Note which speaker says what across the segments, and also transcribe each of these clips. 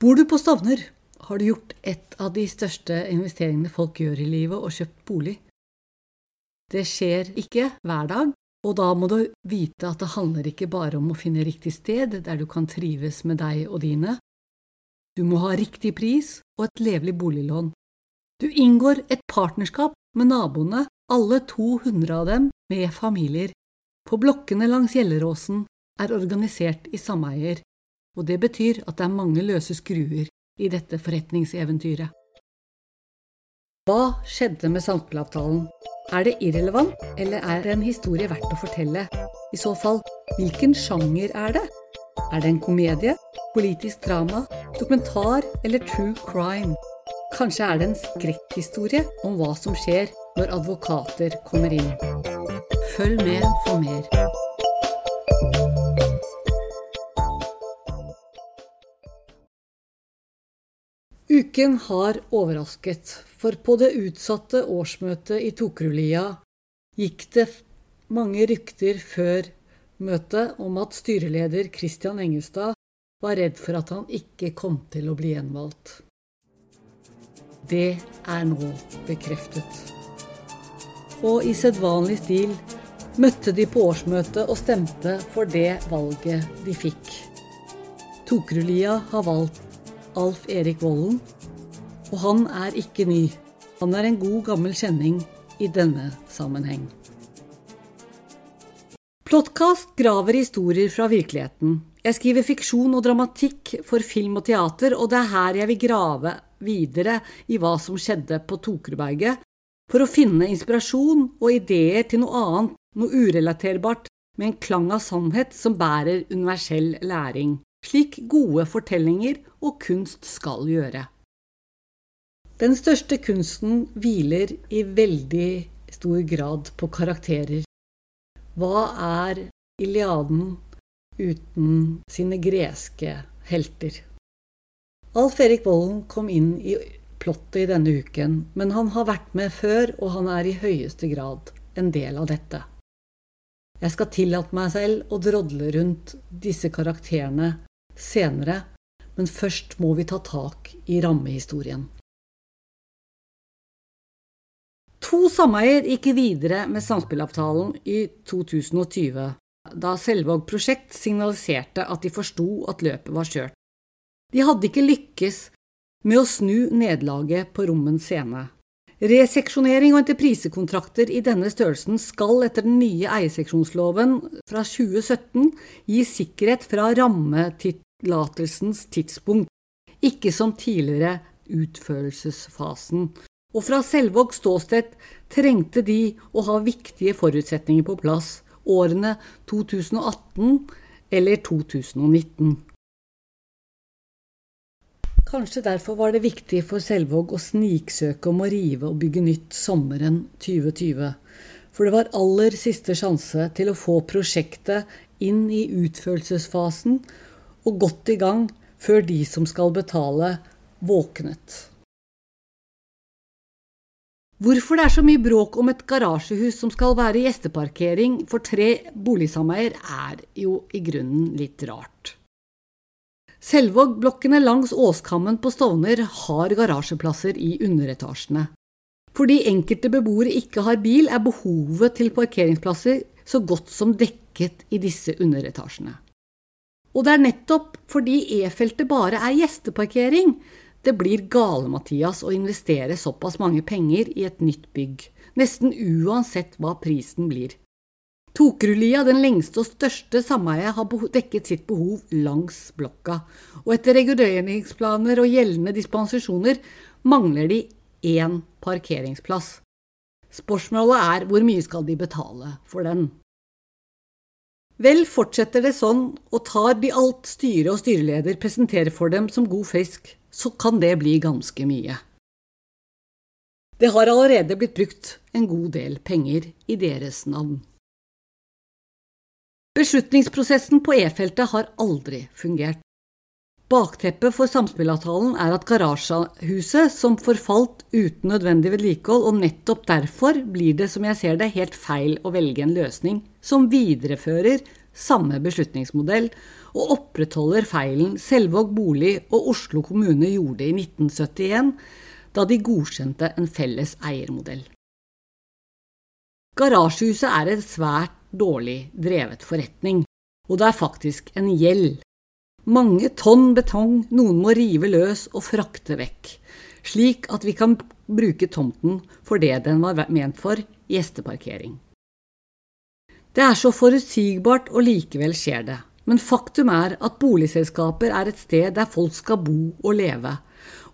Speaker 1: Bor du på Stovner, har du gjort et av de største investeringene folk gjør i livet, og kjøpt bolig. Det skjer ikke hver dag, og da må du vite at det handler ikke bare om å finne riktig sted der du kan trives med deg og dine. Du må ha riktig pris og et levelig boliglån. Du inngår et partnerskap med naboene, alle 200 av dem med familier. På blokkene langs Gjelleråsen er organisert i sameier, og det betyr at det er mange løse skruer i dette forretningseventyret. Hva skjedde med Samspillavtalen? Er det irrelevant, eller er det en historie verdt å fortelle? I så fall, hvilken sjanger er det? Er det en komedie, politisk drama, dokumentar eller true crime? Kanskje er det en skrekkhistorie om hva som skjer når advokater kommer inn. Følg med for mer. Uken har overrasket, for på det utsatte årsmøtet i Tokrulia gikk det mange rykter før møtet om at styreleder Christian Engelstad var redd for at han ikke kom til å bli gjenvalgt. Det er nå bekreftet. Og i sedvanlig stil møtte de på årsmøtet og stemte for det valget de fikk. Tokrulia har valgt Alf Erik Vollen, og han er ikke ny. Han er en god, gammel kjenning i denne sammenheng. Plottkast graver historier fra virkeligheten. Jeg skriver fiksjon og dramatikk for film og teater, og det er her jeg vil grave videre i hva som skjedde på Tokerberget, for å finne inspirasjon og ideer til noe annet, noe urelaterbart, med en klang av sannhet som bærer universell læring slik gode fortellinger og kunst skal gjøre. Den største kunsten hviler i veldig stor grad på karakterer. Hva er Iliaden uten sine greske helter? Alf Erik Vollen kom inn i plottet i denne uken, men han har vært med før, og han er i høyeste grad en del av dette. Jeg skal tillate meg selv å drodle rundt disse karakterene senere, men først må vi ta tak i rammehistorien. To sameier gikk videre med samspillavtalen i 2020, da Selvåg prosjekt signaliserte at de forsto at løpet var kjørt. De hadde ikke lykkes med å snu nederlaget på Rommen scene. Reseksjonering og entreprisekontrakter i denne størrelsen skal etter den nye eierseksjonsloven fra 2017 gi sikkerhet fra rammetillatelsens tidspunkt, ikke som tidligere utførelsesfasen. Og fra Selvågs ståsted trengte de å ha viktige forutsetninger på plass årene 2018 eller 2019. Kanskje derfor var det viktig for Selvåg å sniksøke om å rive og bygge nytt sommeren 2020. For det var aller siste sjanse til å få prosjektet inn i utførelsesfasen og godt i gang før de som skal betale, våknet. Hvorfor det er så mye bråk om et garasjehus som skal være gjesteparkering for tre boligsameier, er jo i grunnen litt rart. Selvåg-blokkene langs Åskammen på Stovner har garasjeplasser i underetasjene. Fordi enkelte beboere ikke har bil, er behovet til parkeringsplasser så godt som dekket i disse underetasjene. Og det er nettopp fordi E-feltet bare er gjesteparkering det blir gale-Mathias å investere såpass mange penger i et nytt bygg, nesten uansett hva prisen blir. Tokerudlia, den lengste og største sameiet, har dekket sitt behov langs blokka, og etter reguleringsplaner og gjeldende dispensasjoner mangler de én parkeringsplass. Spørsmålet er hvor mye skal de betale for den? Vel, fortsetter det sånn, og tar de alt styre og styreleder presenterer for dem som god fisk, så kan det bli ganske mye. Det har allerede blitt brukt en god del penger i deres navn. Beslutningsprosessen på E-feltet har aldri fungert. Bakteppet for samspillavtalen er at garasjehuset som forfalt uten nødvendig vedlikehold, og nettopp derfor blir det, som jeg ser det, helt feil å velge en løsning som viderefører samme beslutningsmodell og opprettholder feilen Selvåg bolig og Oslo kommune gjorde i 1971, da de godkjente en felles eiermodell. Garasjehuset er en svært dårlig drevet forretning, og det er faktisk en gjeld. Mange tonn betong noen må rive løs og frakte vekk, slik at vi kan bruke tomten for det den var ment for, gjesteparkering. Det er så forutsigbart, og likevel skjer det. Men faktum er at boligselskaper er et sted der folk skal bo og leve,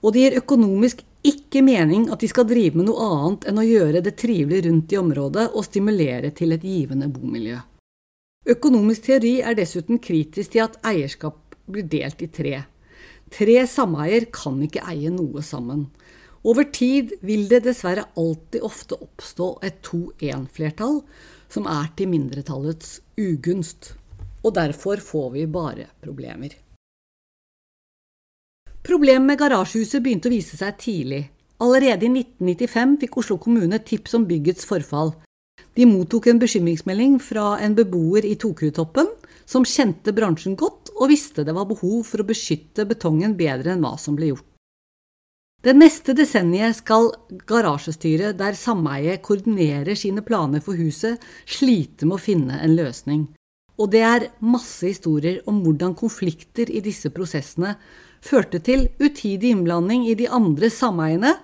Speaker 1: og det gir økonomisk ikke mening at de skal drive med noe annet enn å gjøre det trivelig rundt i området og stimulere til et givende bomiljø. Økonomisk teori er dessuten kritisk til at eierskap blir delt i tre. Tre sameier kan ikke eie noe sammen. Over tid vil det dessverre alltid ofte oppstå et to-én-flertall, som er til mindretallets ugunst. Og derfor får vi bare problemer. Problemet med garasjehuset begynte å vise seg tidlig. Allerede i 1995 fikk Oslo kommune tips om byggets forfall. De mottok en bekymringsmelding fra en beboer i Tokerudtoppen som kjente bransjen godt og visste det var behov for å beskytte betongen bedre enn hva som ble gjort. Det neste desenniet skal garasjestyret, der sameiet koordinerer sine planer for huset, slite med å finne en løsning. Og det er masse historier om hvordan konflikter i disse prosessene førte til utidig innblanding i de andre sameiene,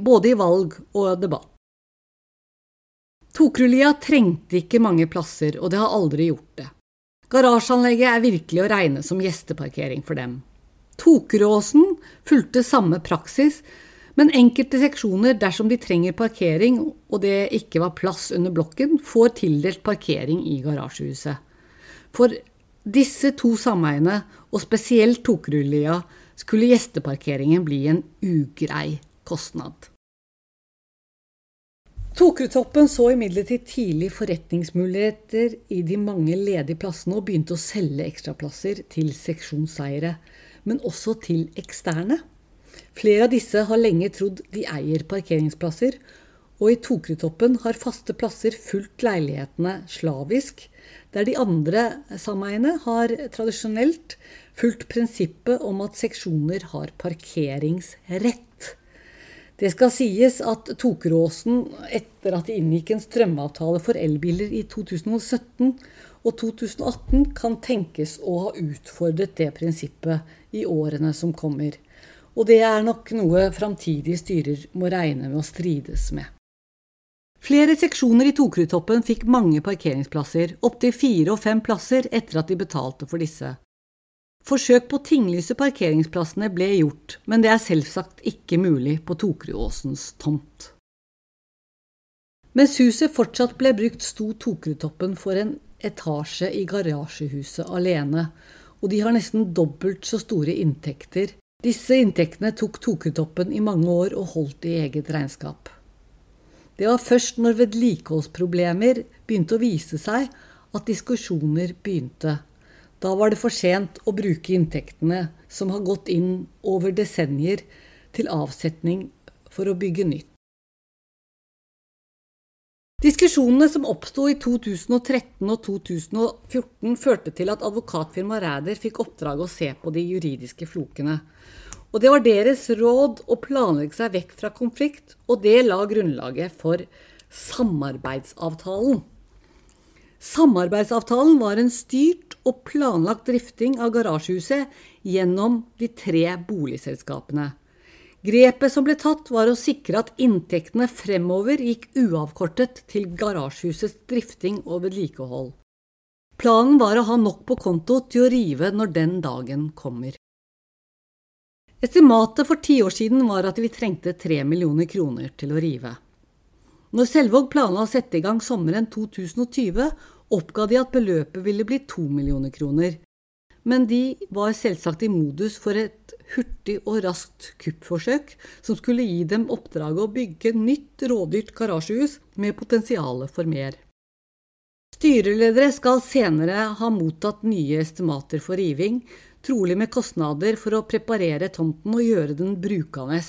Speaker 1: både i valg og debatt. Tokrullia trengte ikke mange plasser, og det har aldri gjort det. Garasjeanlegget er virkelig å regne som gjesteparkering for dem. Tokeråsen fulgte samme praksis, men enkelte seksjoner, dersom de trenger parkering og det ikke var plass under blokken, får tildelt parkering i garasjehuset. For disse to sameiene, og spesielt Tokerudlia, skulle gjesteparkeringen bli en ugrei kostnad. Tokerudtoppen så imidlertid tidlig forretningsmuligheter i de mange ledige plassene og begynte å selge ekstraplasser til seksjonseiere men også til eksterne. Flere av disse har lenge trodd de eier parkeringsplasser, og i Tokrutoppen har faste plasser fulgt leilighetene slavisk, der de andre sameiene har tradisjonelt fulgt prinsippet om at seksjoner har parkeringsrett. Det skal sies at Tokeråsen, etter at de inngikk en strømavtale for elbiler i 2017 og 2018, kan tenkes å ha utfordret det prinsippet i årene som kommer. Og det er nok noe framtidige styrer må regne med å strides med. Flere seksjoner i Tokerudtoppen fikk mange parkeringsplasser, opptil fire og fem plasser etter at de betalte for disse. Forsøk på å tinglyse parkeringsplassene ble gjort, men det er selvsagt ikke mulig på Tokerudåsens tomt. Mens huset fortsatt ble brukt, sto Tokerudtoppen for en etasje i garasjehuset alene, og de har nesten dobbelt så store inntekter. Disse inntektene tok Tokerudtoppen i mange år og holdt i eget regnskap. Det var først når vedlikeholdsproblemer begynte å vise seg, at diskusjoner begynte. Da var det for sent å bruke inntektene, som har gått inn over desennier, til avsetning for å bygge nytt. Diskusjonene som oppsto i 2013 og 2014, førte til at advokatfirmaet Ræder fikk oppdrag å se på de juridiske flokene. Og det var deres råd å planlegge seg vekk fra konflikt, og det la grunnlaget for samarbeidsavtalen. Samarbeidsavtalen var en styrt og planlagt drifting av garasjehuset gjennom de tre boligselskapene. Grepet som ble tatt, var å sikre at inntektene fremover gikk uavkortet til garasjehusets drifting og vedlikehold. Planen var å ha nok på konto til å rive når den dagen kommer. Estimatet for ti år siden var at vi trengte tre millioner kroner til å rive. Når Selvåg planla å sette i gang sommeren 2020, oppga de at beløpet ville bli to millioner kroner. Men de var selvsagt i modus for et hurtig og raskt kuppforsøk som skulle gi dem oppdraget å bygge nytt rådyrt garasjehus med potensial for mer. Styreledere skal senere ha mottatt nye estimater for riving, trolig med kostnader for å preparere tomten og gjøre den brukende,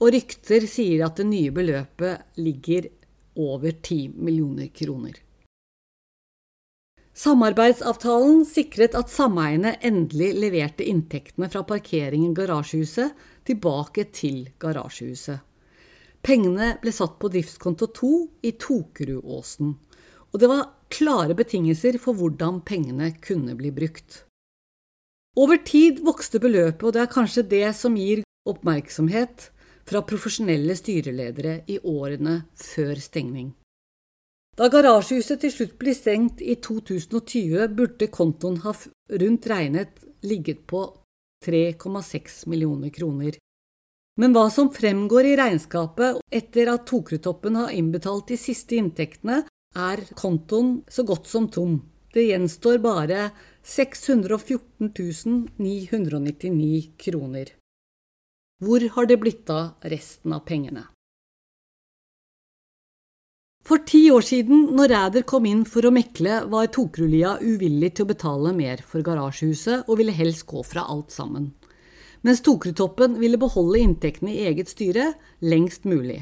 Speaker 1: og rykter sier at det nye beløpet ligger over 10 millioner kroner. Samarbeidsavtalen sikret at sameiene endelig leverte inntektene fra parkeringen i garasjehuset tilbake til garasjehuset. Pengene ble satt på driftskonto 2 i Tokerudåsen, og det var klare betingelser for hvordan pengene kunne bli brukt. Over tid vokste beløpet, og det er kanskje det som gir oppmerksomhet fra profesjonelle styreledere i årene før stengning. Da garasjehuset til slutt ble stengt i 2020, burde kontoen ha rundt regnet ligget på 3,6 millioner kroner. Men hva som fremgår i regnskapet etter at Tokretoppen har innbetalt de siste inntektene, er kontoen så godt som tom. Det gjenstår bare 614 999 kroner. Hvor har det blitt av resten av pengene? For ti år siden, når Ræder kom inn for å mekle, var Tokrulia uvillig til å betale mer for garasjehuset og ville helst gå fra alt sammen. Mens Tokrutoppen ville beholde inntektene i eget styre lengst mulig.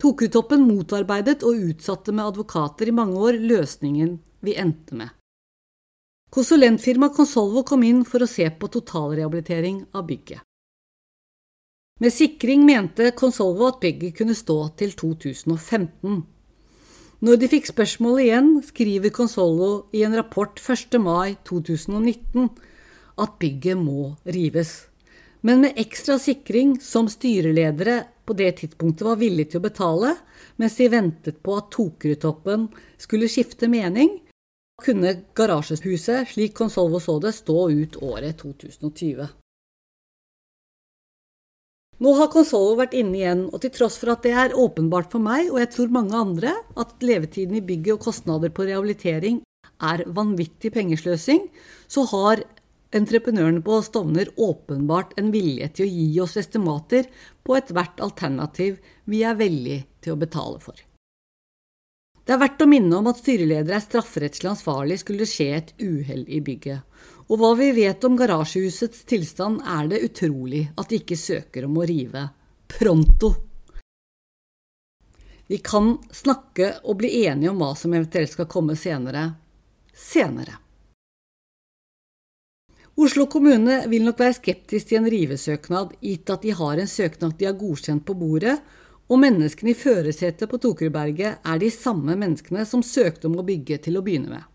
Speaker 1: Tokrutoppen motarbeidet og utsatte med advokater i mange år løsningen vi endte med. Konsulentfirmaet Consolvo kom inn for å se på totalrehabilitering av bygget. Med sikring mente Consolvo at bygget kunne stå til 2015. Når de fikk spørsmålet igjen, skriver Consolvo i en rapport 1. mai 2019 at bygget må rives. Men med ekstra sikring som styreledere på det tidspunktet var villige til å betale, mens de ventet på at Tokerudtoppen skulle skifte mening, kunne garasjehuset, slik Consolvo så det, stå ut året 2020. Nå har Consolvo vært inne igjen, og til tross for at det er åpenbart for meg, og jeg tror mange andre, at levetiden i bygget og kostnader på rehabilitering er vanvittig pengesløsing, så har entreprenørene på Stovner åpenbart en vilje til å gi oss estimater på ethvert alternativ vi er villige til å betale for. Det er verdt å minne om at styreleder er strafferettslig ansvarlig skulle det skje et uhell i bygget, og hva vi vet om garasjehusets tilstand, er det utrolig at de ikke søker om å rive pronto. Vi kan snakke og bli enige om hva som eventuelt skal komme senere senere. Oslo kommune vil nok være skeptisk til en rivesøknad, gitt at de har en søknad de har godkjent på bordet, og menneskene i førersetet på Tokerudberget er de samme menneskene som søkte om å bygge til å begynne med.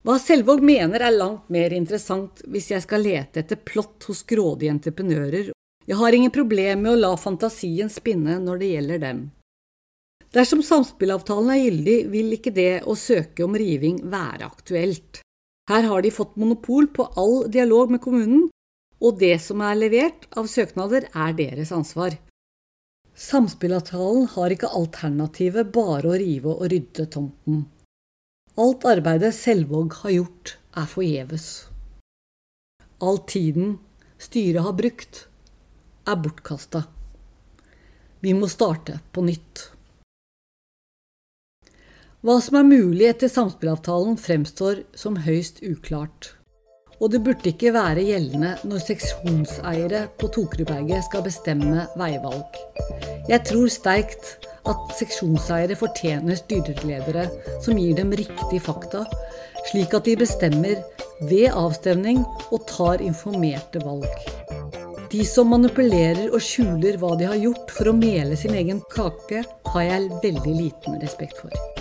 Speaker 1: Hva Selvåg mener er langt mer interessant hvis jeg skal lete etter plott hos grådige entreprenører. Jeg har ingen problem med å la fantasien spinne når det gjelder dem. Dersom samspillavtalen er gyldig, vil ikke det å søke om riving være aktuelt. Her har de fått monopol på all dialog med kommunen, og det som er levert av søknader, er deres ansvar. Samspillavtalen har ikke alternativet bare å rive og rydde tomten. Alt arbeidet Selvåg har gjort, er forgjeves. All tiden styret har brukt, er bortkasta. Vi må starte på nytt. Hva som er mulig etter samspillavtalen, fremstår som høyst uklart. Og det burde ikke være gjeldende når seksjonseiere på Tokerudberget skal bestemme veivalg. Jeg tror sterkt at seksjonseiere fortjener styreledere som gir dem riktige fakta, slik at de bestemmer ved avstemning og tar informerte valg. De som manipulerer og skjuler hva de har gjort for å mele sin egen kake, har jeg veldig liten respekt for.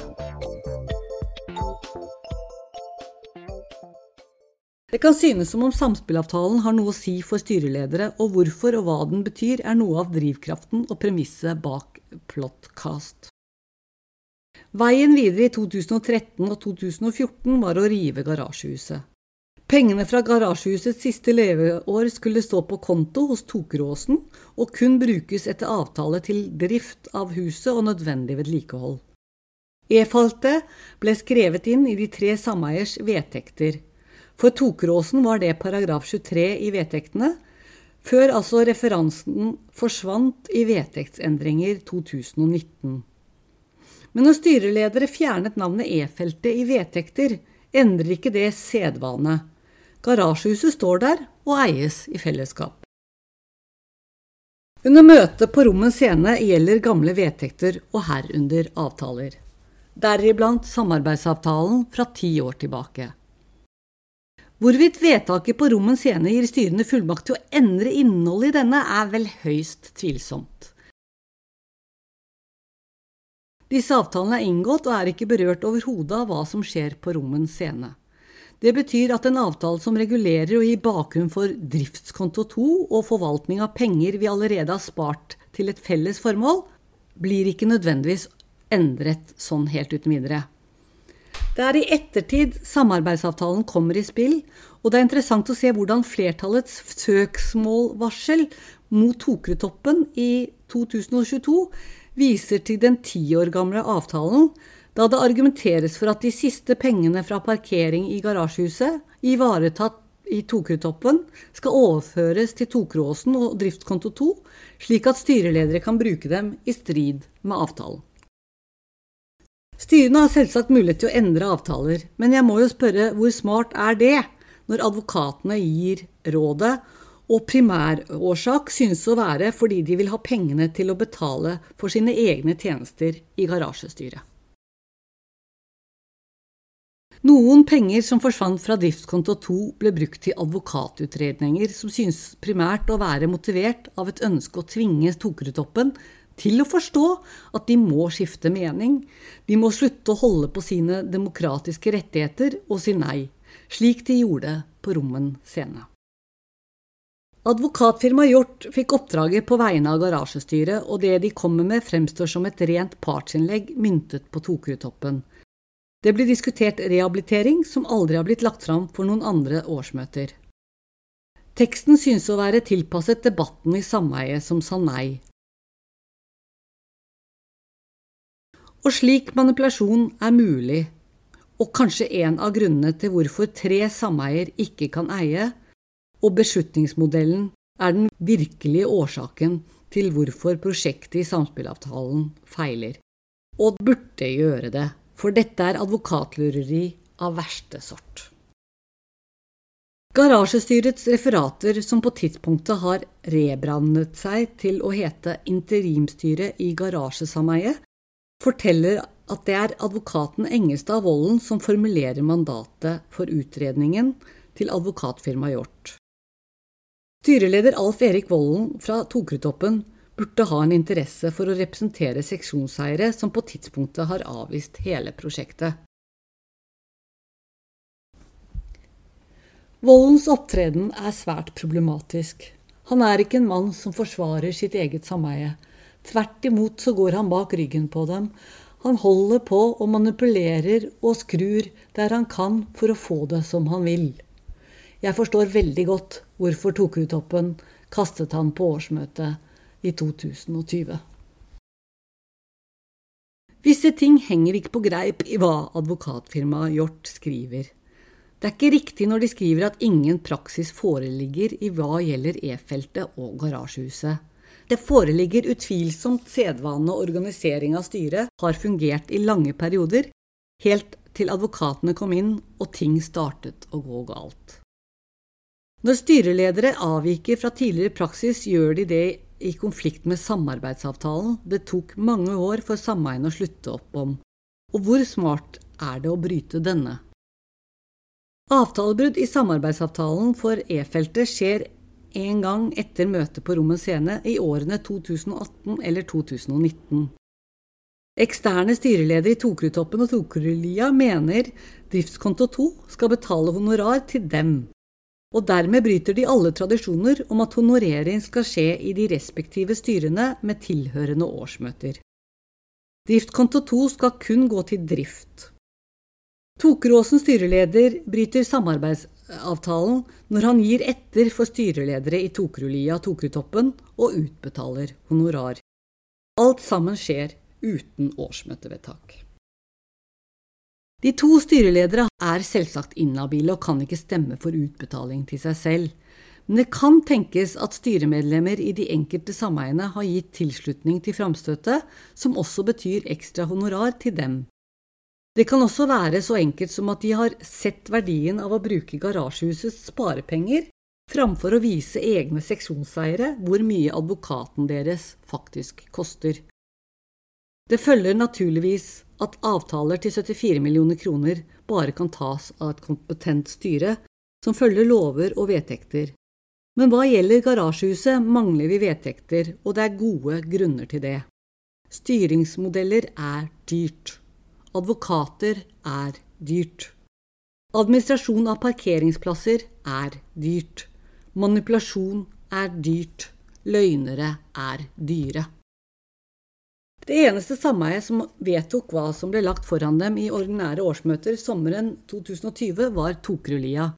Speaker 1: Det kan synes som om samspillavtalen har noe å si for styreledere, og hvorfor og hva den betyr, er noe av drivkraften og premisset bak Plotcast. Veien videre i 2013 og 2014 var å rive garasjehuset. Pengene fra garasjehusets siste leveår skulle stå på konto hos Tokeråsen og kun brukes etter avtale til drift av huset og nødvendig vedlikehold. E-faltet ble skrevet inn i de tre sameiers vedtekter, for Tokeråsen var det paragraf 23 i vedtektene, før altså referansen forsvant i vedtektsendringer 2019. Men når styreledere fjernet navnet E-feltet i vedtekter, endrer ikke det sedvane. Garasjehuset står der og eies i fellesskap. Under møtet på Rommens scene gjelder gamle vedtekter og herunder avtaler. deriblant samarbeidsavtalen fra ti år tilbake. Hvorvidt vedtaket på Rommen scene gir styrene fullmakt til å endre innholdet i denne, er vel høyst tvilsomt. Disse avtalene er inngått og er ikke berørt overhodet av hva som skjer på Rommen scene. Det betyr at en avtale som regulerer og gir bakgrunn for driftskonto 2 og forvaltning av penger vi allerede har spart til et felles formål, blir ikke nødvendigvis endret sånn helt uten videre. Det er i ettertid samarbeidsavtalen kommer i spill, og det er interessant å se hvordan flertallets søksmålvarsel mot tokretoppen i 2022 viser til den ti år gamle avtalen, da det argumenteres for at de siste pengene fra parkering i garasjehuset, ivaretatt i tokretoppen skal overføres til Tokeråsen og driftskonto 2, slik at styreledere kan bruke dem i strid med avtalen. Styrene har selvsagt mulighet til å endre avtaler, men jeg må jo spørre hvor smart er det, når advokatene gir rådet, og primærårsak synes å være fordi de vil ha pengene til å betale for sine egne tjenester i garasjestyret. Noen penger som forsvant fra driftskonto 2, ble brukt til advokatutredninger som synes primært å være motivert av et ønske å tvinge Tokerudtoppen til å forstå at de må skifte mening, de må slutte å holde på sine demokratiske rettigheter og si nei, slik de gjorde på Rommen scene. Advokatfirmaet Hjort fikk oppdraget på vegne av garasjestyret, og det de kommer med fremstår som et rent partsinnlegg myntet på Tokerudtoppen. Det blir diskutert rehabilitering som aldri har blitt lagt fram for noen andre årsmøter. Teksten synes å være tilpasset debatten i sameiet som sa nei, Og slik manipulasjon er mulig, og kanskje en av grunnene til hvorfor tre sameier ikke kan eie, og beslutningsmodellen er den virkelige årsaken til hvorfor prosjektet i samspillavtalen feiler. Og burde gjøre det, for dette er advokatlureri av verste sort. Garasjestyrets referater, som på tidspunktet har rebrandet seg til å hete Interimstyret i garasjesameiet, forteller at det er advokaten Engestad Vollen som formulerer mandatet for utredningen til advokatfirmaet Hjort. Styreleder Alf Erik Vollen fra Tokrutoppen burde ha en interesse for å representere seksjonseiere som på tidspunktet har avvist hele prosjektet. Vollens opptreden er svært problematisk. Han er ikke en mann som forsvarer sitt eget sameie. Tvert imot så går han bak ryggen på dem. Han holder på og manipulerer og skrur der han kan for å få det som han vil. Jeg forstår veldig godt hvorfor Tokutoppen kastet han på årsmøtet i 2020. Visse ting henger ikke på greip i hva advokatfirmaet Hjort skriver. Det er ikke riktig når de skriver at ingen praksis foreligger i hva gjelder E-feltet og garasjehuset. Det foreligger utvilsomt sedvane og organisering av styret har fungert i lange perioder, helt til advokatene kom inn og ting startet å gå galt. Når styreledere avviker fra tidligere praksis, gjør de det i konflikt med samarbeidsavtalen det tok mange år for sameiene å slutte opp om. Og hvor smart er det å bryte denne? Avtalebrudd i samarbeidsavtalen for E-feltet skjer en gang etter møtet på Rommens scene i årene 2018 eller 2019. Eksterne styreledere i Tokerudtoppen og Tokerudlia mener driftskonto 2 skal betale honorar til dem, og dermed bryter de alle tradisjoner om at honorering skal skje i de respektive styrene med tilhørende årsmøter. Driftskonto 2 skal kun gå til drift. Tokeråsen styreleder bryter samarbeids avtalen når han gir etter for styreledere i Tokerudlia Tokrutoppen og utbetaler honorar. Alt sammen skjer uten årsmøtevedtak. De to styreledere er selvsagt inhabile og kan ikke stemme for utbetaling til seg selv, men det kan tenkes at styremedlemmer i de enkelte sameiene har gitt tilslutning til framstøtet, som også betyr ekstra honorar til dem det kan også være så enkelt som at de har sett verdien av å bruke garasjehusets sparepenger framfor å vise egne seksjonseiere hvor mye advokaten deres faktisk koster. Det følger naturligvis at avtaler til 74 millioner kroner bare kan tas av et kompetent styre som følger lover og vedtekter. Men hva gjelder garasjehuset, mangler vi vedtekter, og det er gode grunner til det. Styringsmodeller er dyrt. Advokater er dyrt. Administrasjon av parkeringsplasser er dyrt. Manipulasjon er dyrt. Løgnere er dyre. Det eneste sameiet som vedtok hva som ble lagt foran dem i ordinære årsmøter sommeren 2020, var Tokerudlia.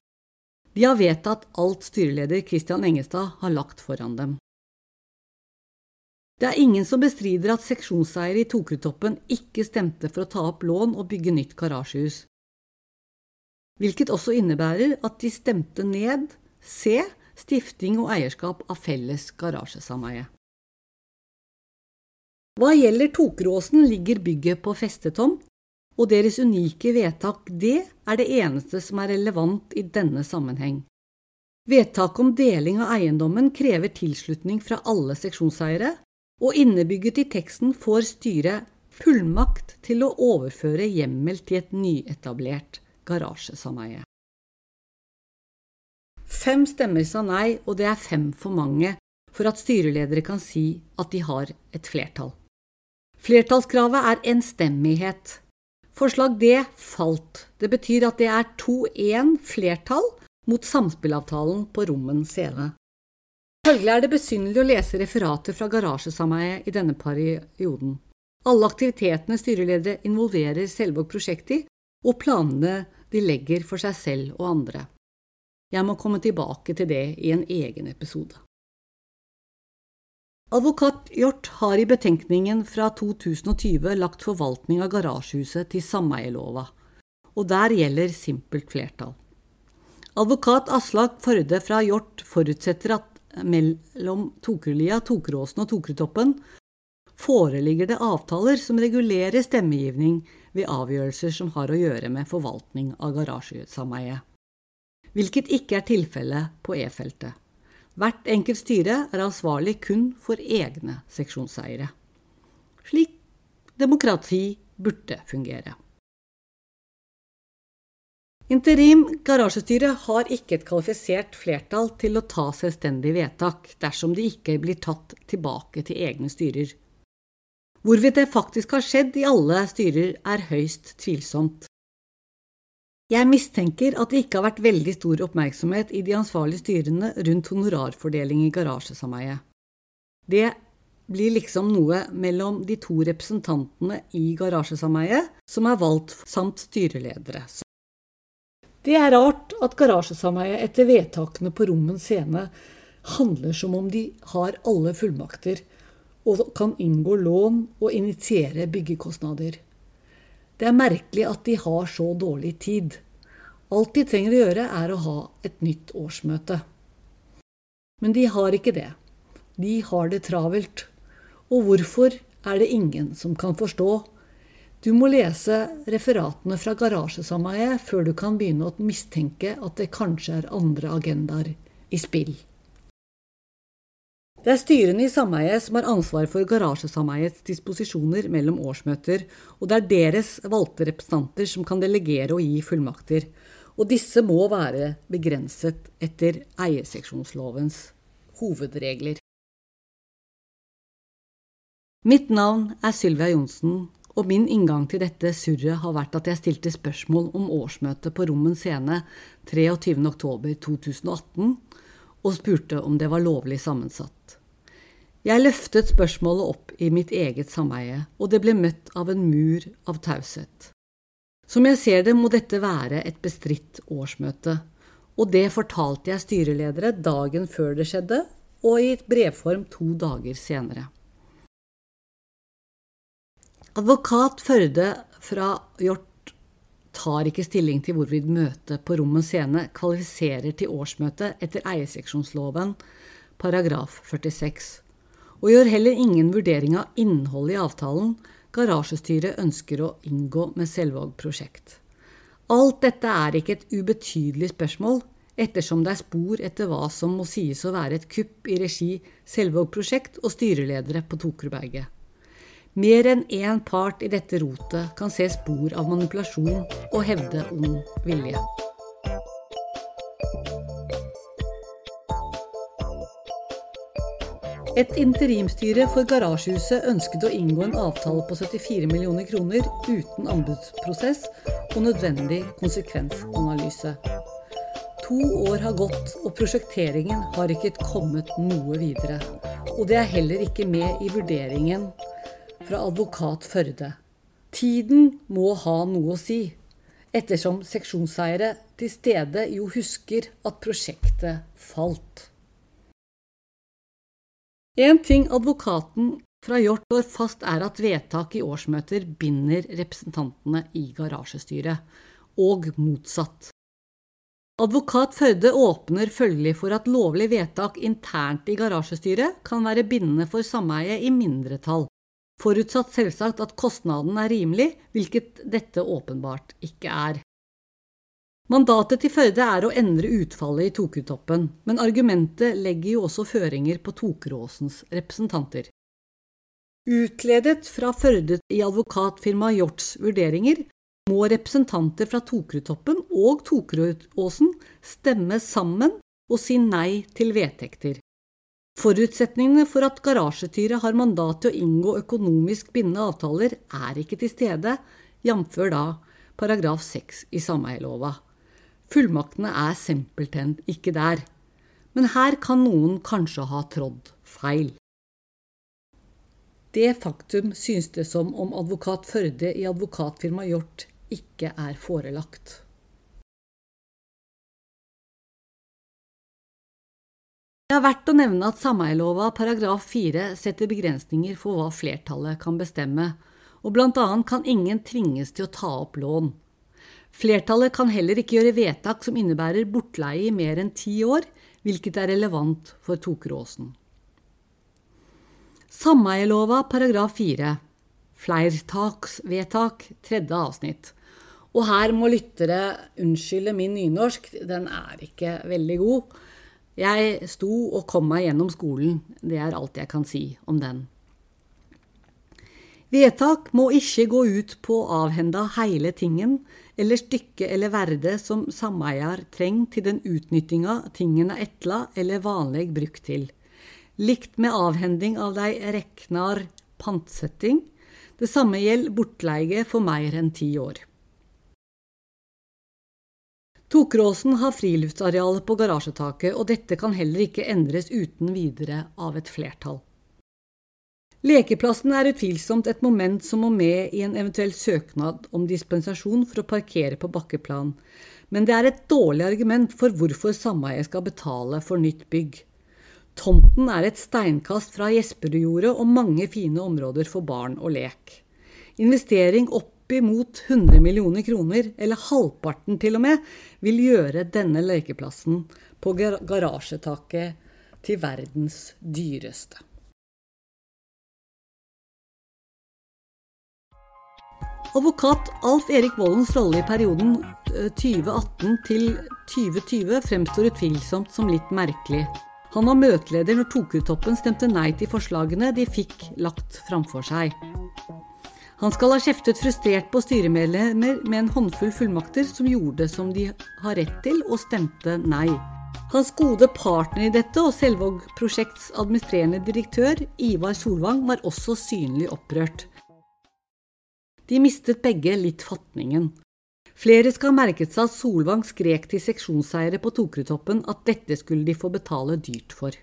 Speaker 1: De har vedtatt alt styreleder Christian Engestad har lagt foran dem. Det er ingen som bestrider at seksjonseiere i Tokerudtoppen ikke stemte for å ta opp lån og bygge nytt garasjehus hvilket også innebærer at de stemte ned C stifting og eierskap av felles garasjesameie. Hva gjelder Tokeråsen, ligger bygget på festetomt, og deres unike vedtak D er det eneste som er relevant i denne sammenheng. Vedtaket om deling av eiendommen krever tilslutning fra alle seksjonseiere, og innebygget i teksten får styret fullmakt til å overføre hjemmel til et nyetablert garasjesameie. Fem stemmer sa nei, og det er fem for mange for at styreledere kan si at de har et flertall. Flertallskravet er enstemmighet. Forslag D falt. Det betyr at det er 2-1 flertall mot samspillavtalen på Rommen scene. Følgelig er det besynderlig å lese referater fra garasjesameiet i denne perioden. Alle aktivitetene styreledere involverer Selvåg prosjekt i, og planene de legger for seg selv og andre. Jeg må komme tilbake til det i en egen episode. Advokat Hjort har i betenkningen fra 2020 lagt forvaltning av garasjehuset til sameielova, og der gjelder simpelt flertall. Advokat Aslak Førde fra Hjort forutsetter at mellom Tokerlia, Tokeråsen og Tokertoppen foreligger det avtaler som regulerer stemmegivning ved avgjørelser som har å gjøre med forvaltning av garasjesameiet, hvilket ikke er tilfellet på E-feltet. Hvert enkelt styre er ansvarlig kun for egne seksjonseiere. Slik demokrati burde fungere. Interim garasjestyre har ikke et kvalifisert flertall til å ta selvstendig vedtak dersom de ikke blir tatt tilbake til egne styrer. Hvorvidt det faktisk har skjedd i alle styrer, er høyst tvilsomt. Jeg mistenker at det ikke har vært veldig stor oppmerksomhet i de ansvarlige styrene rundt honorarfordeling i garasjesameiet. Det blir liksom noe mellom de to representantene i garasjesameiet som er valgt, samt styreledere. Det er rart at garasjesameiet etter vedtakene på Rommen scene handler som om de har alle fullmakter og kan inngå lån og initiere byggekostnader. Det er merkelig at de har så dårlig tid. Alt de trenger å gjøre, er å ha et nytt årsmøte. Men de har ikke det. De har det travelt. Og hvorfor er det ingen som kan forstå. Du må lese referatene fra garasjesameiet før du kan begynne å mistenke at det kanskje er andre agendaer i spill. Det er styrene i sameiet som har ansvar for garasjesameiets disposisjoner mellom årsmøter, og det er deres valgte representanter som kan delegere og gi fullmakter, og disse må være begrenset etter eierseksjonslovens hovedregler. Mitt navn er Sylvia Johnsen, og min inngang til dette surret har vært at jeg stilte spørsmål om årsmøtet på Rommen scene 23.10.2018 og spurte om det var lovlig sammensatt. Jeg løftet spørsmålet opp i mitt eget sameie, og det ble møtt av en mur av taushet. Som jeg ser det, må dette være et bestridt årsmøte, og det fortalte jeg styreledere dagen før det skjedde, og i et brevform to dager senere. Advokat Førde fra Hjort tar ikke stilling til hvorvidt møtet på Rommen scene kvalifiserer til årsmøte etter eierseksjonsloven paragraf 46, og gjør heller ingen vurdering av innholdet i avtalen garasjestyret ønsker å inngå med Selvåg prosjekt. Alt dette er ikke et ubetydelig spørsmål, ettersom det er spor etter hva som må sies å være et kupp i regi Selvåg prosjekt og styreledere på Tokerudberget. Mer enn én part i dette rotet kan se spor av manipulasjon og hevde ond vilje. Et interimstyre for garasjehuset ønsket å inngå en avtale på 74 millioner kroner uten anbudsprosess og nødvendig konsekvensanalyse. To år har gått, og prosjekteringen har ikke kommet noe videre. Og det er heller ikke med i vurderingen fra advokat Førde. Tiden må ha noe å si, ettersom seksjonseiere til stede jo husker at prosjektet falt. En ting advokaten fra Hjort står fast, er at vedtak i årsmøter binder representantene i garasjestyret, og motsatt. Advokat Førde åpner følgelig for at lovlig vedtak internt i garasjestyret kan være bindende for sameiet i mindretall, forutsatt selvsagt at kostnaden er rimelig, hvilket dette åpenbart ikke er. Mandatet til Førde er å endre utfallet i Tokutoppen, men argumentet legger jo også føringer på Tokeråsens representanter. Utledet fra Førde i advokatfirmaet Hjorts vurderinger må representanter fra Tokertoppen og Tokeråsen stemme sammen og si nei til vedtekter. Forutsetningene for at garasjetyret har mandat til å inngå økonomisk bindende avtaler, er ikke til stede, jf. da paragraf 6 i sameierlova. Fullmaktene er simpelthen ikke der. Men her kan noen kanskje ha trådd feil. Det faktum synes det som om advokat Førde i advokatfirmaet Hjort ikke er forelagt. Det er verdt å nevne at sameierlova paragraf 4 setter begrensninger for hva flertallet kan bestemme, og blant annet kan ingen tvinges til å ta opp lån. Flertallet kan heller ikke gjøre vedtak som innebærer bortleie i mer enn ti år, hvilket er relevant for Tokeråsen. Sameierlova paragraf 4 Fleirtaksvedtak tredje avsnitt. Og her må lyttere unnskylde min nynorsk, den er ikke veldig god. Jeg sto og kom meg gjennom skolen, det er alt jeg kan si om den. Vedtak må ikke gå ut på å avhende hele tingen, eller stykke eller verde som sameier trenger til den utnyttinga tingen er etla eller vanlig brukt til. Likt med avhending av de reknar pantsetting. Det samme gjelder bortleie for mer enn ti år. Tokeråsen har friluftsarealet på garasjetaket, og dette kan heller ikke endres uten videre av et flertall. Lekeplassen er utvilsomt et moment som må med i en eventuell søknad om dispensasjon for å parkere på bakkeplan, men det er et dårlig argument for hvorfor sameiet skal betale for nytt bygg. Tomten er et steinkast fra Jesperudjordet og mange fine områder for barn og lek. Investering oppimot 100 millioner kroner, eller halvparten til og med, vil gjøre denne lekeplassen på garasjetaket til verdens dyreste. Advokat Alf Erik Vollens rolle i perioden 2018 eh, til 2020 fremstår utvilsomt som litt merkelig. Han var møteleder når Tokutoppen stemte nei til forslagene de fikk lagt framfor seg. Han skal ha kjeftet frustrert på styremedlemmer med en håndfull fullmakter som gjorde som de har rett til, og stemte nei. Hans gode partner i dette og Selvåg prosjekts administrerende direktør, Ivar Solvang, var også synlig opprørt. De mistet begge litt fatningen. Flere skal ha merket seg at Solvang skrek til seksjonseiere på Tokretoppen at dette skulle de få betale dyrt for.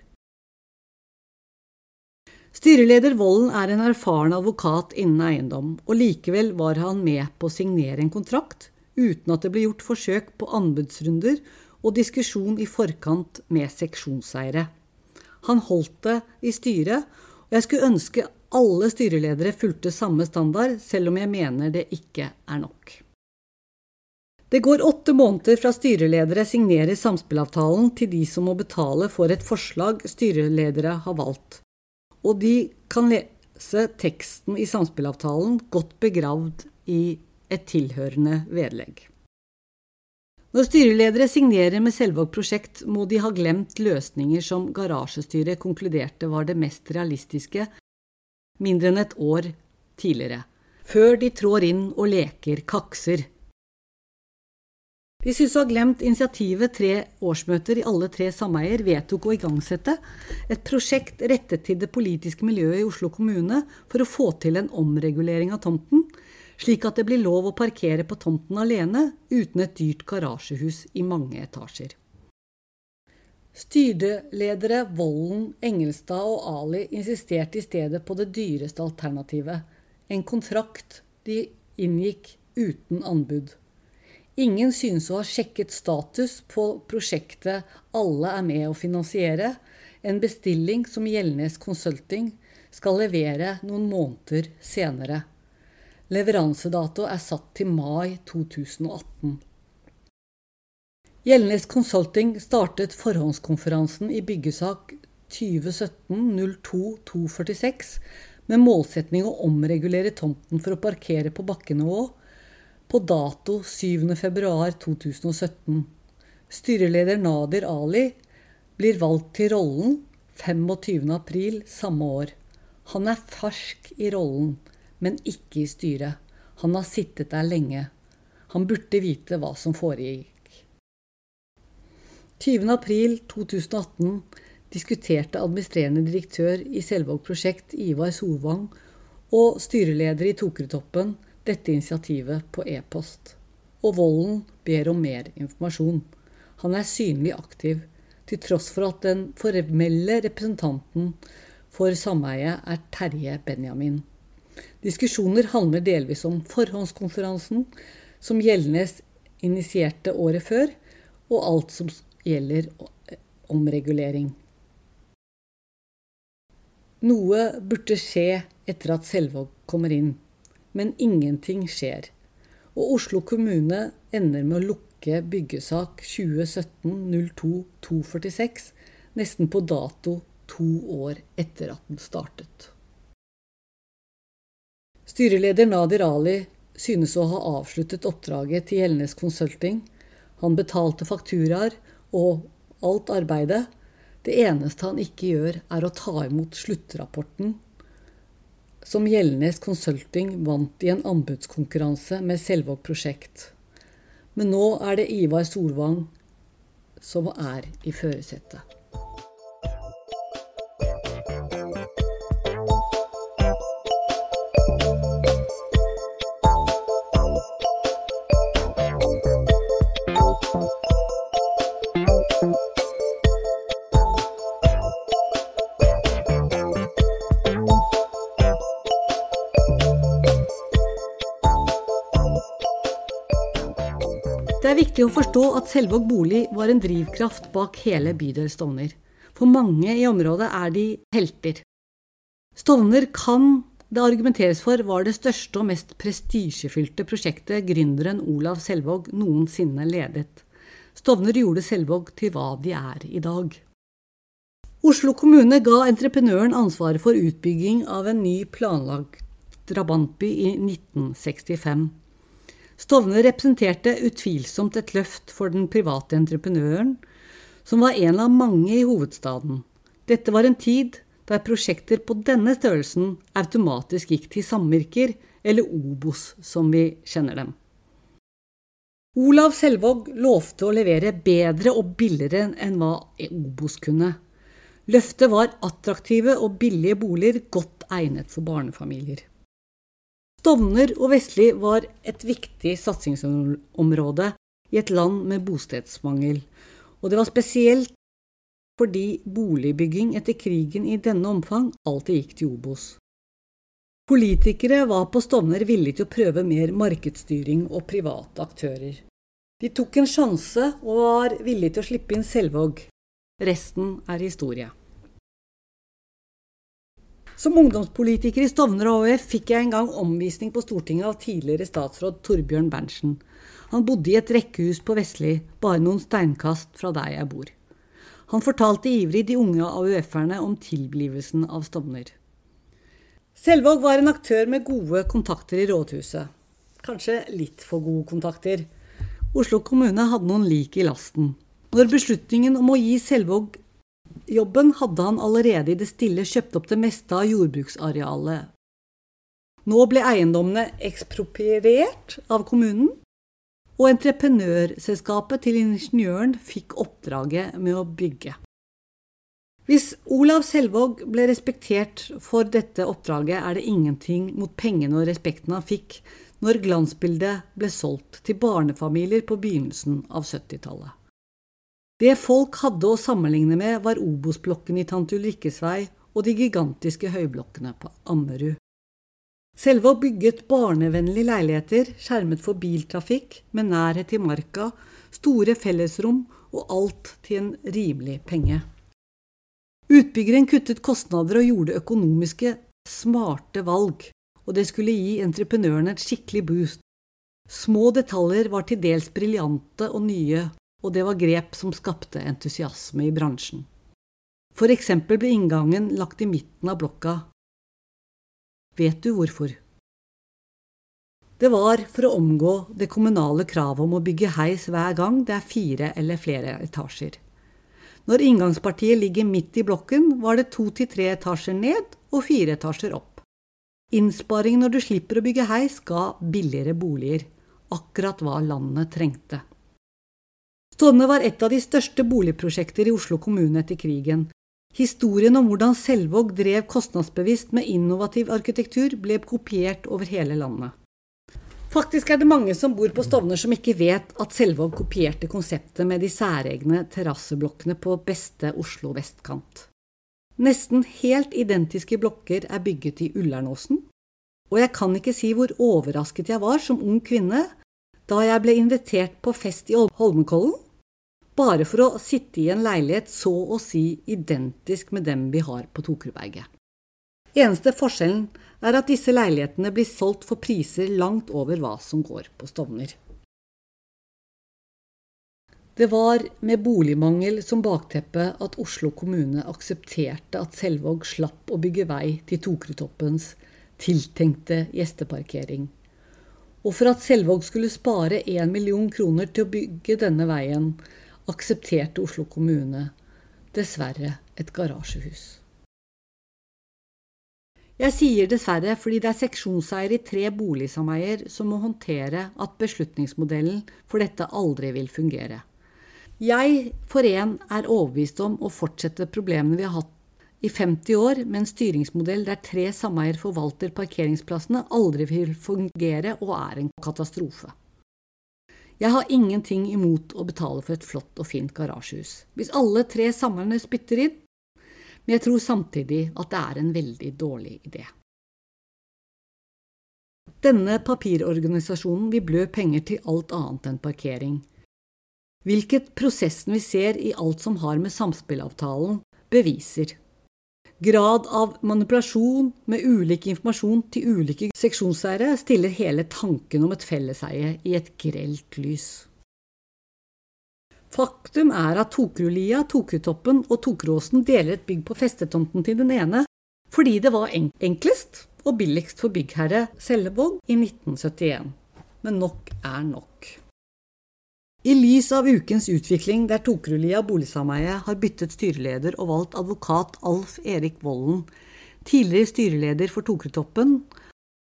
Speaker 1: Styreleder Volden er en erfaren advokat innen eiendom, og likevel var han med på å signere en kontrakt uten at det ble gjort forsøk på anbudsrunder og diskusjon i forkant med seksjonseiere. Han holdt det i styret, og jeg skulle ønske alle styreledere fulgte samme standard, selv om jeg mener det ikke er nok. Det går åtte måneder fra styreledere signerer samspillavtalen til de som må betale for et forslag styreledere har valgt, og de kan lese teksten i samspillavtalen godt begravd i et tilhørende vedlegg. Når styreledere signerer med Selvåg prosjekt, må de ha glemt løsninger som garasjestyret konkluderte var det mest realistiske mindre enn et år tidligere, før de trår inn og leker kakser. De synes å ha glemt initiativet tre årsmøter i alle tre sameier vedtok å igangsette et prosjekt rettet til det politiske miljøet i Oslo kommune for å få til en omregulering av tomten, slik at det blir lov å parkere på tomten alene uten et dyrt garasjehus i mange etasjer. Styreledere Vollen, Engelstad og Ali insisterte i stedet på det dyreste alternativet, en kontrakt de inngikk uten anbud. Ingen synes å ha sjekket status på prosjektet alle er med å finansiere, en bestilling som Gjeldnes Consulting skal levere noen måneder senere. Leveransedato er satt til mai 2018. Gjeldnes Consulting startet forhåndskonferansen i byggesak 2017-02-246 med målsetning å omregulere tomten for å parkere på bakkenivå på dato 7.2.2017. Styreleder Nadir Ali blir valgt til rollen 25.4 samme år. Han er fersk i rollen, men ikke i styret. Han har sittet der lenge. Han burde vite hva som foregikk. 20.4.2018 diskuterte administrerende direktør i Selvåg prosjekt Ivar Solvang og styreleder i Tokeretoppen dette initiativet på e-post. Og Volden ber om mer informasjon. Han er synlig aktiv, til tross for at den formelle representanten for sameiet er Terje Benjamin. Diskusjoner handler delvis om forhåndskonferansen, som Gjeldnes initierte året før, og alt som gjelder omregulering. Noe burde skje etter at Selvåg kommer inn, men ingenting skjer. Og Oslo kommune ender med å lukke byggesak 2017-02-246 nesten på dato to år etter at den startet. Styreleder Nadir Ali synes å ha avsluttet oppdraget til Gjeldnes Consulting. Han betalte fakturaer og alt arbeidet. Det eneste han ikke gjør, er å ta imot sluttrapporten som Gjeldnes Consulting vant i en anbudskonkurranse med Selvåg prosjekt. Men nå er det Ivar Solvang som er i førersetet. Viktig å forstå at Selvåg bolig var en drivkraft bak hele bydel Stovner. For mange i området er de helter. Stovner kan det argumenteres for var det største og mest prestisjefylte prosjektet gründeren Olav Selvåg noensinne ledet. Stovner gjorde Selvåg til hva de er i dag. Oslo kommune ga entreprenøren ansvaret for utbygging av en ny planlagt drabantby i 1965. Stovner representerte utvilsomt et løft for den private entreprenøren, som var en av mange i hovedstaden. Dette var en tid der prosjekter på denne størrelsen automatisk gikk til samvirker, eller Obos som vi kjenner dem. Olav Selvåg lovte å levere bedre og billigere enn hva Obos kunne. Løftet var attraktive og billige boliger godt egnet for barnefamilier. Stovner og Vestli var et viktig satsingsområde i et land med bostedsmangel, og det var spesielt fordi boligbygging etter krigen i denne omfang alltid gikk til Obos. Politikere var på Stovner villige til å prøve mer markedsstyring og private aktører. De tok en sjanse og var villige til å slippe inn Selvåg. Resten er historie. Som ungdomspolitiker i Stovner AUF fikk jeg en gang omvisning på Stortinget av tidligere statsråd Torbjørn Berntsen. Han bodde i et rekkehus på Vestli, bare noen steinkast fra der jeg bor. Han fortalte ivrig de unge AUF-erne om tilblivelsen av Stovner. Selvåg var en aktør med gode kontakter i rådhuset. Kanskje litt for gode kontakter. Oslo kommune hadde noen lik i lasten. Når beslutningen om å gi Selvåg jobben hadde han allerede i det stille kjøpt opp det meste av jordbruksarealet. Nå ble eiendommene ekspropriert av kommunen, og entreprenørselskapet til ingeniøren fikk oppdraget med å bygge. Hvis Olav Selvåg ble respektert for dette oppdraget, er det ingenting mot pengene og respekten han fikk når glansbildet ble solgt til barnefamilier på begynnelsen av 70-tallet. Det folk hadde å sammenligne med, var Obos-blokken i Tante Ulrikkes vei og de gigantiske høyblokkene på Ammerud. Selvåg bygget barnevennlige leiligheter skjermet for biltrafikk, med nærhet til marka, store fellesrom og alt til en rimelig penge. Utbyggeren kuttet kostnader og gjorde økonomiske, smarte valg og det skulle gi entreprenørene et skikkelig boost. Små detaljer var til dels briljante og nye, og det var grep som skapte entusiasme i bransjen. For eksempel ble inngangen lagt i midten av blokka. Vet du hvorfor? Det var for å omgå det kommunale kravet om å bygge heis hver gang det er fire eller flere etasjer. Når inngangspartiet ligger midt i blokken, var det to til tre etasjer ned og fire etasjer opp. Innsparing når du slipper å bygge heis, ga billigere boliger. Akkurat hva landet trengte. Stovner var et av de største boligprosjekter i Oslo kommune etter krigen. Historien om hvordan Selvåg drev kostnadsbevisst med innovativ arkitektur, ble kopiert over hele landet. Faktisk er det mange som bor på Stovner som ikke vet at Selvåg kopierte konseptet med de særegne terrasseblokkene på beste Oslo vestkant. Nesten helt identiske blokker er bygget i Ullernåsen, og jeg kan ikke si hvor overrasket jeg var som ung kvinne da jeg ble invitert på fest i Holmenkollen, bare for å sitte i en leilighet så å si identisk med dem vi har på Tokerberget. Eneste forskjellen er at disse leilighetene blir solgt for priser langt over hva som går på Stovner. Det var med boligmangel som bakteppe at Oslo kommune aksepterte at Selvåg slapp å bygge vei til Tokrutoppens tiltenkte gjesteparkering. Og for at Selvåg skulle spare én million kroner til å bygge denne veien, aksepterte Oslo kommune dessverre et garasjehus. Jeg sier dessverre fordi det er seksjonseier i tre boligsameier som må håndtere at beslutningsmodellen for dette aldri vil fungere. Jeg for en er overbevist om å fortsette problemene vi har hatt i 50 år, med en styringsmodell der tre sameier forvalter parkeringsplassene, aldri vil fungere og er en katastrofe. Jeg har ingenting imot å betale for et flott og fint garasjehus, hvis alle tre samlerne spytter inn, men jeg tror samtidig at det er en veldig dårlig idé. Denne papirorganisasjonen vil blø penger til alt annet enn parkering, hvilket prosessen vi ser i alt som har med samspillavtalen, beviser. Grad av manipulasjon med ulik informasjon til ulike seksjonseiere stiller hele tanken om et felleseie i et grelt lys. Faktum er at Tokerudlia, Tokerudtoppen og Tokeråsen deler et bygg på festetomten til den ene, fordi det var enklest og billigst for byggherre Sellevåg i 1971. Men nok er nok. I lys av ukens utvikling der Tokerudlia boligsameie har byttet styreleder og valgt advokat Alf Erik Volden, tidligere styreleder for Tokerudtoppen,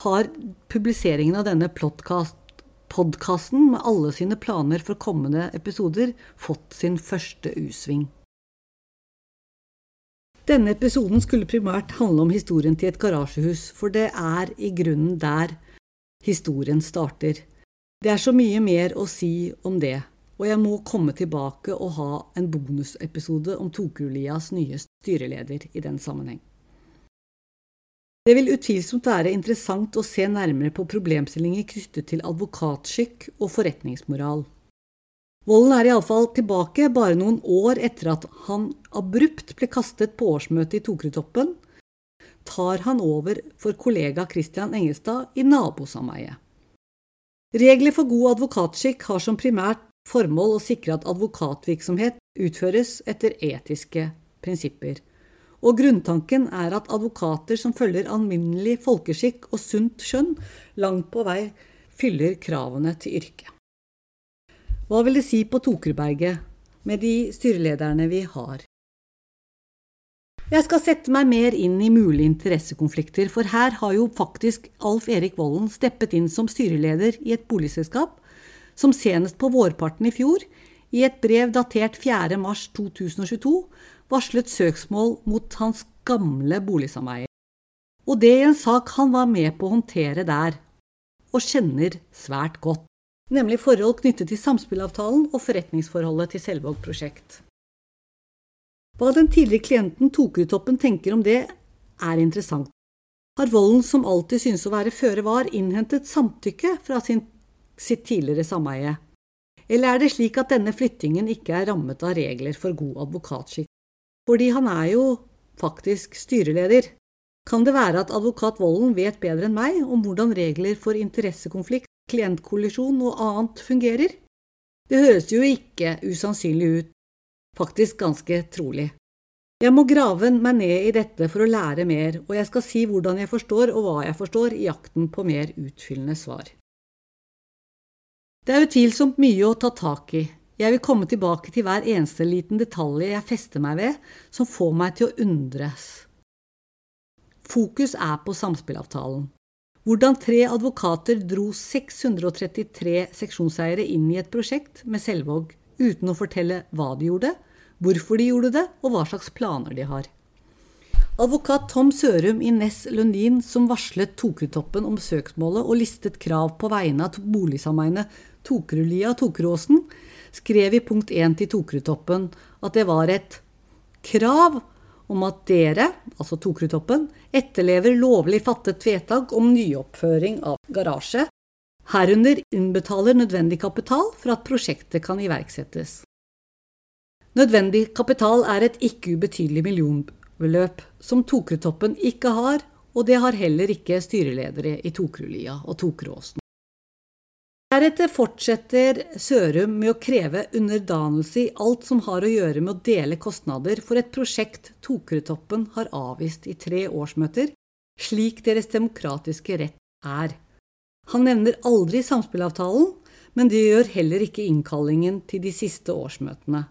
Speaker 1: har publiseringen av denne podkasten med alle sine planer for kommende episoder fått sin første U-sving. Denne episoden skulle primært handle om historien til et garasjehus, for det er i grunnen der historien starter. Det er så mye mer å si om det, og jeg må komme tilbake og ha en bonusepisode om Tokulias nye styreleder i den sammenheng. Det vil utvilsomt være interessant å se nærmere på problemstillinger knyttet til advokatskikk og forretningsmoral. Volden er iallfall tilbake bare noen år etter at han abrupt ble kastet på årsmøtet i Tokrutoppen, tar han over for kollega Christian Engestad i nabosameiet. Regler for god advokatskikk har som primært formål å sikre at advokatvirksomhet utføres etter etiske prinsipper, og grunntanken er at advokater som følger alminnelig folkeskikk og sunt skjønn, langt på vei fyller kravene til yrket. Hva vil det si på Tokerberget med de styrelederne vi har? Jeg skal sette meg mer inn i mulige interessekonflikter, for her har jo faktisk Alf Erik Vollen steppet inn som styreleder i et boligselskap, som senest på vårparten i fjor, i et brev datert 4. mars 2022, varslet søksmål mot hans gamle boligsameier. Og det i en sak han var med på å håndtere der, og kjenner svært godt, nemlig forhold knyttet til samspillavtalen og forretningsforholdet til Selvåg prosjekt. Hva den tidligere klienten Tokerudtoppen tenker om det, er interessant. Har volden, som alltid synes å være føre var, innhentet samtykke fra sin, sitt tidligere sameie? Eller er det slik at denne flyttingen ikke er rammet av regler for god advokatskikk? Fordi han er jo faktisk styreleder. Kan det være at advokat Volden vet bedre enn meg om hvordan regler for interessekonflikt, klientkollisjon og annet fungerer? Det høres jo ikke usannsynlig ut, faktisk ganske trolig. Jeg må grave meg ned i dette for å lære mer, og jeg skal si hvordan jeg forstår og hva jeg forstår i jakten på mer utfyllende svar. Det er utvilsomt mye å ta tak i. Jeg vil komme tilbake til hver eneste liten detalj jeg fester meg ved, som får meg til å undres. Fokus er på samspillavtalen. Hvordan tre advokater dro 633 seksjonseiere inn i et prosjekt med Selvåg uten å fortelle hva de gjorde, hvorfor de gjorde det, og hva slags planer de har. Advokat Tom Sørum i Ness Lundin, som varslet Tokrutoppen om søksmålet og listet krav på vegne av boligsameiene Tokerudlia og Tokerudåsen, skrev i punkt 1 til Tokerudtoppen at det var et krav om at dere, altså Tokerudtoppen, etterlever lovlig fattet vedtak om nyoppføring av garasje herunder innbetaler nødvendig kapital for at prosjektet kan iverksettes. Nødvendig kapital er et ikke ubetydelig millionbeløp som Tokerudtoppen ikke har, og det har heller ikke styreledere i Tokerudlia og Tokerudåsen. Deretter fortsetter Sørum med å kreve underdanelse i alt som har å gjøre med å dele kostnader for et prosjekt Tokerudtoppen har avvist i tre årsmøter, slik deres demokratiske rett er. Han nevner aldri samspillavtalen, men det gjør heller ikke innkallingen til de siste årsmøtene.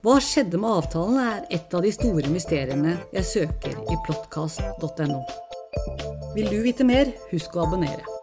Speaker 1: Hva skjedde med avtalen, er et av de store mysteriene jeg søker i plottkast.no. Vil du vite mer, husk å abonnere.